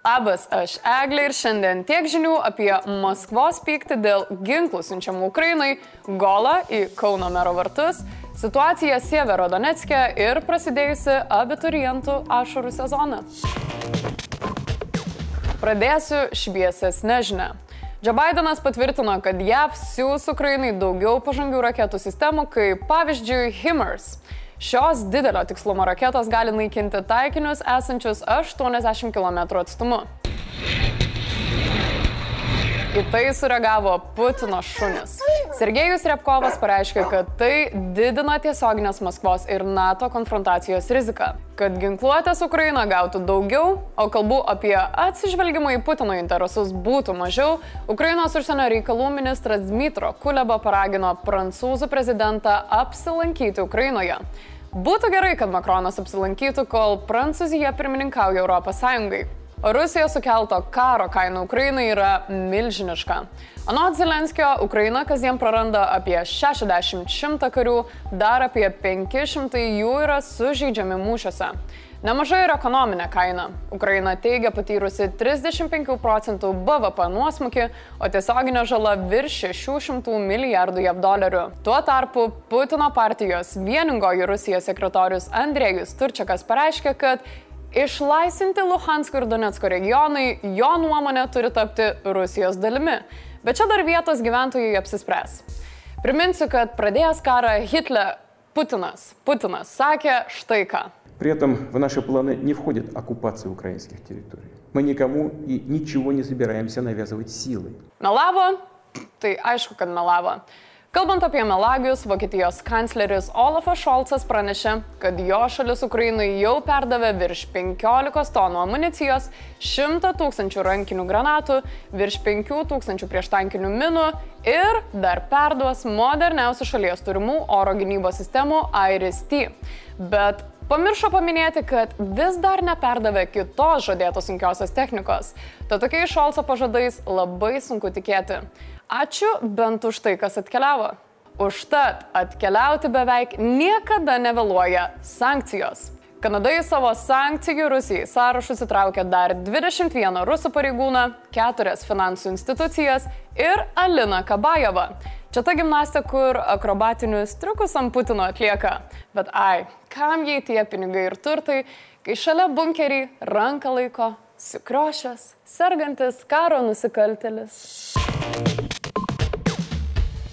Labas, aš Eglė ir šiandien tiek žinių apie Maskvos pyktį dėl ginklų siunčiamų Ukrainai, golą į Kauno mero vartus, situaciją Sievero Donetskė ir prasidėjusi abiturientų ašarų sezoną. Pradėsiu šviesesnę žinę. Joe Bidenas patvirtino, kad JAV siūs Ukrainai daugiau pažangių raketų sistemų, kaip pavyzdžiui HIMARS. Šios didelio tikslumo raketos gali naikinti taikinius esančius 80 km atstumu. Į tai sureagavo Putino šunis. Sergejus Repkovas pareiškė, kad tai didina tiesioginės Maskvos ir NATO konfrontacijos riziką. Kad ginkluotės Ukraina gautų daugiau, o kalbų apie atsižvelgimą į Putino interesus būtų mažiau, Ukrainos užsienio reikalų ministras Dmitro Kuleba paragino prancūzų prezidentą apsilankyti Ukrainoje. Būtų gerai, kad Makronas apsilankytų, kol Prancūzija pirmininkauja Europos Sąjungai. Rusijos sukelto karo kaina Ukrainai yra milžiniška. Anot Zelenskio, Ukraina kasdien praranda apie 60-100 karių, dar apie 500 jų yra sužeidžiami mūšiuose. Nemažai ir ekonominė kaina. Ukraina teigia patyrusi 35 procentų BVP nuosmukį, o tiesioginė žala virš 600 milijardų JAV dolerių. Tuo tarpu Putino partijos vieningoji Rusijos sekretorius Andrėjus Turčiakas pareiškė, kad Išlaisinti Luhansko ir Donetsko regionai, jo nuomonė, turi tapti Rusijos dalimi. Bet čia dar vietos gyventojai apsispręs. Priminsiu, kad pradėjęs karą Hitler, Putinas, Putinas sakė štai ką. При этом в наши планы не входит оккупация украинских территорий. Мы никому и ничего не собираемся навязывать силой. Melavo? Tai aišku, kad melavo. Kalbant apie melagius, Vokietijos kancleris Olafas Šolcas pranešė, kad jo šalis Ukrainai jau perdavė virš 15 tonų amunicijos, 100 tūkstančių rankinių granatų, virš 5 tūkstančių prieštankinių minų ir dar perduos moderniausių šalies turimų oro gynybos sistemų IRIS-T. Bet Pamiršo paminėti, kad vis dar neperdavė kitos žadėtos sunkiosios technikos. Tad tokiais Šolco pažadais labai sunku tikėti. Ačiū bent už tai, kas atkeliavo. Užtat atkeliauti beveik niekada nevėluoja sankcijos. Kanada į savo sankcijų Rusijai sąrašus įtraukė dar 21 rusų pareigūną, 4 finansų institucijas ir Aliną Kabajevą. Čia ta gimnastė, kur akrobatinius triukus ant Putino atlieka. Bet ai, kam jai tie pinigai ir turtai, kai šalia bunkerį ranką laiko sukriošęs, sergantis karo nusikaltelis.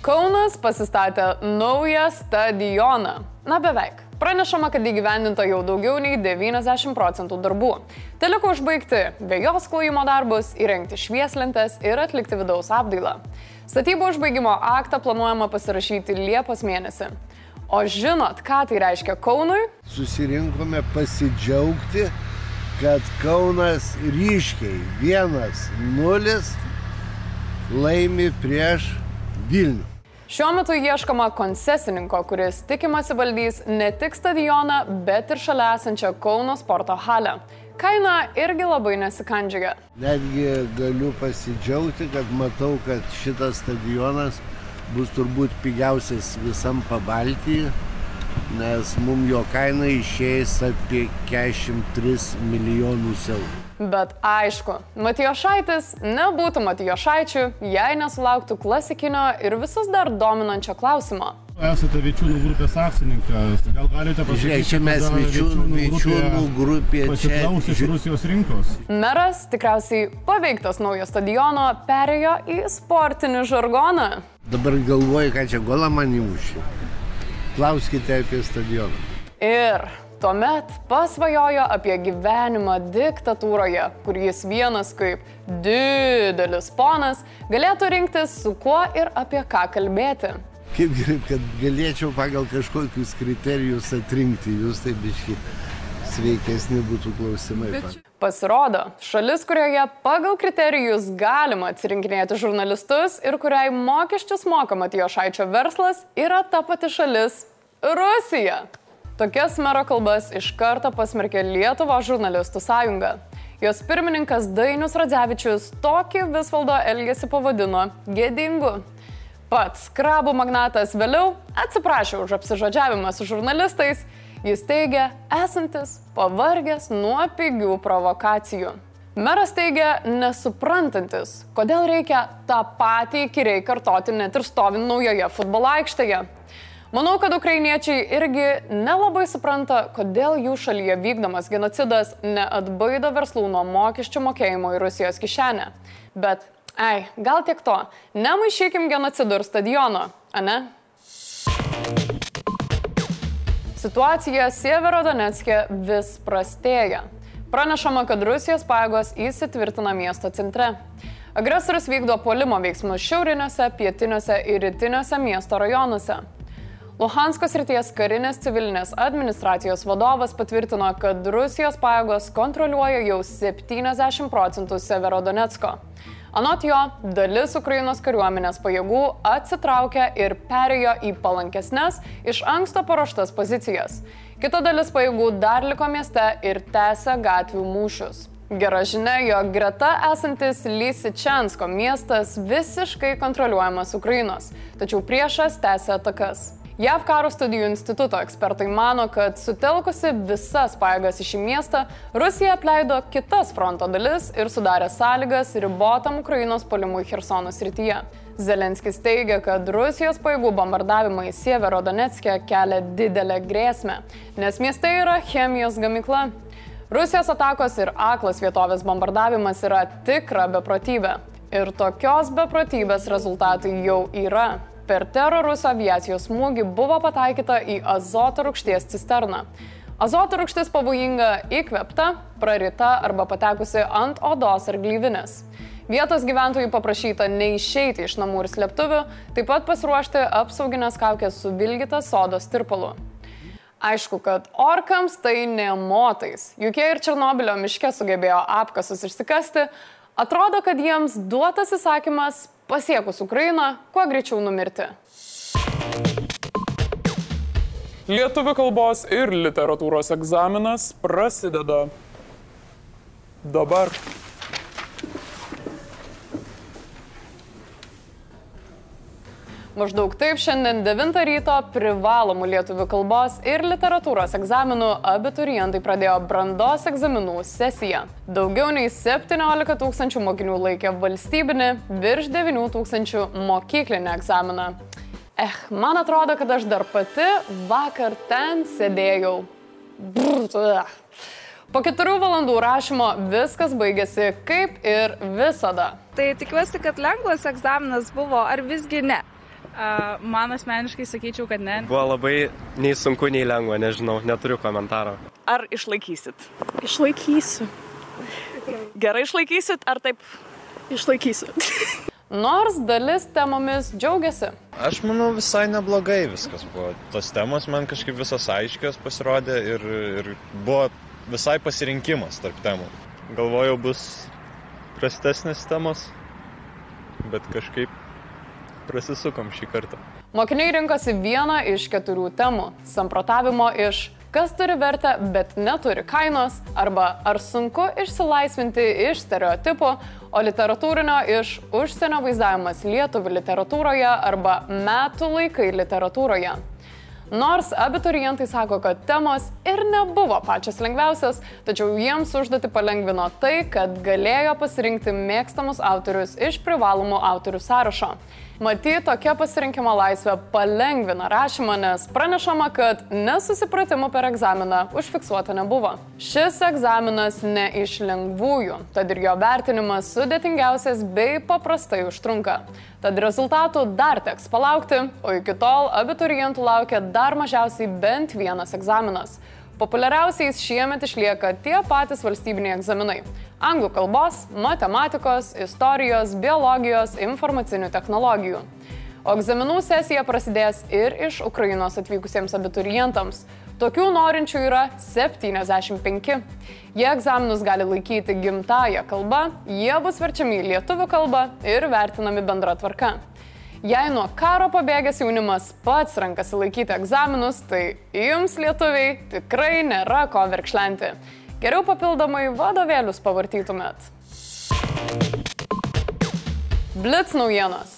Kaunas pasistatė naują stadioną. Na beveik. Pranešama, kad įgyvendinta jau daugiau nei 90 procentų darbų. Teliko užbaigti vėjos klojimo darbus, įrengti švieslentes ir atlikti vidaus apdailą. Statybų užbaigimo aktą planuojama pasirašyti Liepos mėnesį. O žinot, ką tai reiškia Kaunui? Susirinkome pasidžiaugti, kad Kaunas ryškiai 1-0 laimi prieš Vilnių. Šiuo metu ieškoma koncesininko, kuris tikimasi valdys ne tik stadioną, bet ir šalia esančią Kauno sporto halę. Kaina irgi labai nesikandžiaga. Netgi galiu pasidžiaugti, kad matau, kad šitas stadionas bus turbūt pigiausias visam pabaltyje, nes mums jo kaina išeis apie 43 milijonus eurų. Bet aišku, Matijošaitis nebūtų Matijošaičių, jei nesulauktų klasikinio ir visus dar dominančio klausimo. Esate Vyčiūnų grupės akcininkas, gal galite pasakyti, Žiūrėk, čia mes kada Vyčiūnų- Vyčiūnų grupė pasiklausė iš Rusijos rinkos. Meras, tikriausiai paveiktas naujo stadiono, perėjo į sportinį žargoną. Dabar galvoju, ką čia golą man įmušė. Klauskite apie stadioną. Ir tuomet pasvajojo apie gyvenimą diktatūroje, kur jis vienas kaip didelis ponas galėtų rinktis su kuo ir apie ką kalbėti. Kaip gerai, kad galėčiau pagal kažkokius kriterijus atrinkti jūs, tai biški sveikesni būtų klausimai. Bet... Pasirodo, šalis, kurioje pagal kriterijus galima atsirinkinėti žurnalistus ir kuriai mokesčius moka Matijošaičio verslas, yra ta pati šalis - Rusija. Tokias mero kalbas iš karto pasmerkė Lietuvo žurnalistų sąjunga. Jos pirmininkas Dainius Radzevičius tokį Visvaldo elgesį pavadino gėdingu. Pats krabų magnatas vėliau atsiprašė už apsižodžiavimą su žurnalistais. Jis teigia esantis pavargęs nuo pigių provokacijų. Meras teigia nesuprantantis, kodėl reikia tą patį įkyriai kartoti net ir stovint naujoje futbolo aikštėje. Manau, kad ukrainiečiai irgi nelabai supranta, kodėl jų šalyje vykdomas genocidas neatbaido verslų nuo mokesčių mokėjimo į Rusijos kišenę. Bet, ai, gal tiek to, nemaišykim genocidų ir stadiono, ane? Situacija Sievero Donetskė vis prastėja. Pranešama, kad Rusijos pajėgos įsitvirtina miesto centre. Agresorius vykdo puolimo veiksmus šiauriniuose, pietiniuose ir rytiniuose miesto rajonuose. Luhanskos ryties karinės civilinės administracijos vadovas patvirtino, kad Rusijos pajėgos kontroliuoja jau 70 procentų Severodonetsko. Anot jo, dalis Ukrainos kariuomenės pajėgų atsitraukė ir perėjo į palankesnės, iš anksto paruoštas pozicijas. Kita dalis pajėgų dar liko mieste ir tęsė gatvių mūšius. Gera žinia, jog greta esantis Lysičensko miestas visiškai kontroliuojamas Ukrainos, tačiau priešas tęsė atakas. JAV karo studijų instituto ekspertai mano, kad sutelkusi visas pajėgas į šį miestą, Rusija apleido kitas fronto dalis ir sudarė sąlygas ribotam Ukrainos polimui Hersono srityje. Zelenskis teigia, kad Rusijos pajėgų bombardavimai Sievero Donetskė kelia didelę grėsmę, nes mieste yra chemijos gamykla. Rusijos atakos ir aklas vietovės bombardavimas yra tikra beprotybė. Ir tokios beprotybės rezultatai jau yra. Per terorus aviacijos smūgį buvo pataikyta į azoto rūgšties cisterną. Azoto rūgštis pavojinga įkvepta, prarita arba patekusi ant odos ar glyvinės. Vietos gyventojų paprašyta neišeiti iš namų ir slėptuvių, taip pat pasiruošti apsauginės kaukės su vilgita sodos tirpalu. Aišku, kad orkams tai ne motais. Juk jie ir Černobilio miške sugebėjo apkasus išsikasti, atrodo, kad jiems duotas įsakymas pasiekus Ukrainą, kuo greičiau numirti. Lietuvių kalbos ir literatūros egzaminas prasideda dabar. Maždaug taip šiandien 9 ryto privalomų lietuvių kalbos ir literatūros egzaminų abiturientai pradėjo brandos egzaminų sesiją. Daugiau nei 17 tūkstančių mokinių laikė valstybinį, virš 9 tūkstančių mokyklinį egzaminą. Eh, man atrodo, kad aš dar pati vakar ten sėdėjau. Brr, Po keturių valandų rašymo viskas baigėsi kaip ir visada. Tai tikiuosi, kad lengvas egzaminas buvo, ar visgi ne? A, Man asmeniškai sakyčiau, kad ne. Buvo labai nei sunku, nei lengva, nežinau, neturiu komentaro. Ar išlaikysit? Išlaikysiu. Gerai išlaikysit, ar taip? Išlaikysiu. Nors dalis temomis džiaugiasi. Aš manau visai neblogai viskas buvo. Tos temos man kažkaip visos aiškios pasirodė ir, ir buvo visai pasirinkimas tarp temų. Galvojau bus prastesnės temos, bet kažkaip prasisukom šį kartą. Mokiniai rinkosi vieną iš keturių temų - samprotavimo iš kas turi vertę, bet neturi kainos, arba ar sunku išsilaisvinti iš stereotipų, o literatūrinio iš užsienio vaizdavimas lietuvių literatūroje arba metų laikai literatūroje. Nors abiturientai sako, kad temos ir nebuvo pačios lengviausias, tačiau jiems užduoti palengvino tai, kad galėjo pasirinkti mėgstamus autorius iš privalomų autorių sąrašo. Matyt, tokia pasirinkimo laisvė palengvina rašymą, nes pranešama, kad nesusipratimų per egzaminą užfiksuota nebuvo. Šis egzaminas ne iš lengvųjų, tad ir jo vertinimas sudėtingiausias bei paprastai užtrunka. Tad rezultatų dar teks palaukti, o iki tol abiturientų laukia dar mažiausiai bent vienas egzaminas. Populiariausiais šiemet išlieka tie patys valstybiniai egzaminai - anglų kalbos, matematikos, istorijos, biologijos, informacinių technologijų. O egzaminų sesija prasidės ir iš Ukrainos atvykusiems abiturientams. Tokių norinčių yra 75. Jie egzaminus gali laikyti gimtają kalbą, jie bus verčiami į lietuvių kalbą ir vertinami bendra tvarka. Jei nuo karo pabėgęs jaunimas pats rankasi laikyti egzaminus, tai jums lietuviai tikrai nėra ko verkšlenti. Geriau papildomai vadovėlius pavartytumėt. Blitz naujienos.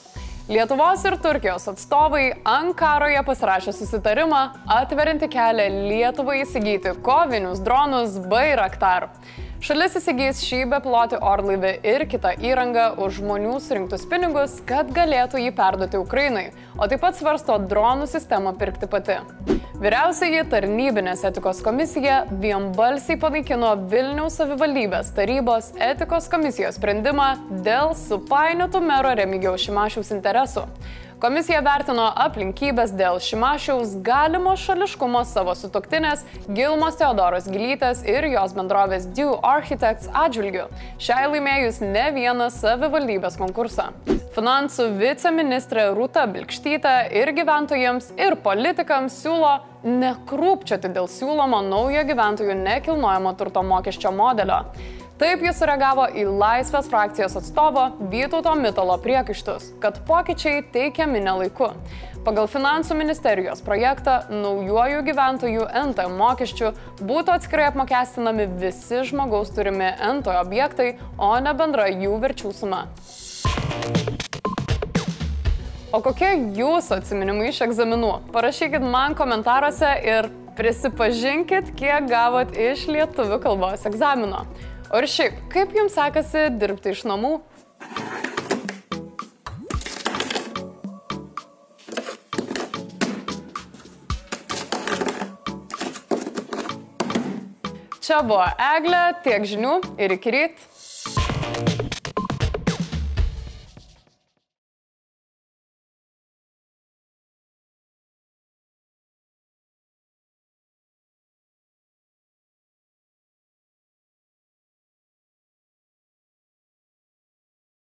Lietuvos ir Turkijos atstovai Ankaroje pasirašė susitarimą atverinti kelią Lietuvai įsigyti kovinius dronus Bairaktar. Šalis įsigys šį bepilotį orlaivį ir kitą įrangą už žmonių surinktus pinigus, kad galėtų jį perduoti Ukrainai, o taip pat svarsto dronų sistemą pirkti pati. Vyriausiai tarnybinės etikos komisija vienbalsiai panaikino Vilniaus savivaldybės tarybos etikos komisijos sprendimą dėl supainiotų mero Remigiaus Šimašiaus interesų. Komisija vertino aplinkybės dėl Šimašiaus galimo šališkumo savo sutoktinės Gilmos Teodoros Gilytės ir jos bendrovės Dew Architects atžvilgių, šiai laimėjus ne vieną savivaldybės konkursą. Finansų viceministrė Rūta Bilkštytė ir gyventojams, ir politikams siūlo nekrūpčioti dėl siūlomo naujo gyventojų nekilnojamo turto mokesčio modelio. Taip jis sureagavo į Laisvės frakcijos atstovo Vytauto Mitalo priekaištus, kad pokyčiai teikiami nelaiku. Pagal Finansų ministerijos projektą naujojų gyventojų NT mokesčių būtų atskirai apmokestinami visi žmogaus turimi NT objektai, o ne bendra jų verčių suma. O kokie jūsų atsiminimai iš egzaminų? Parašykit man komentaruose ir prisipažinkit, kiek gavot iš lietuvių kalbos egzamino. O ir šiaip, kaip jums sekasi dirbti iš namų? Čia buvo Eglė, tiek žinių ir iki ryt.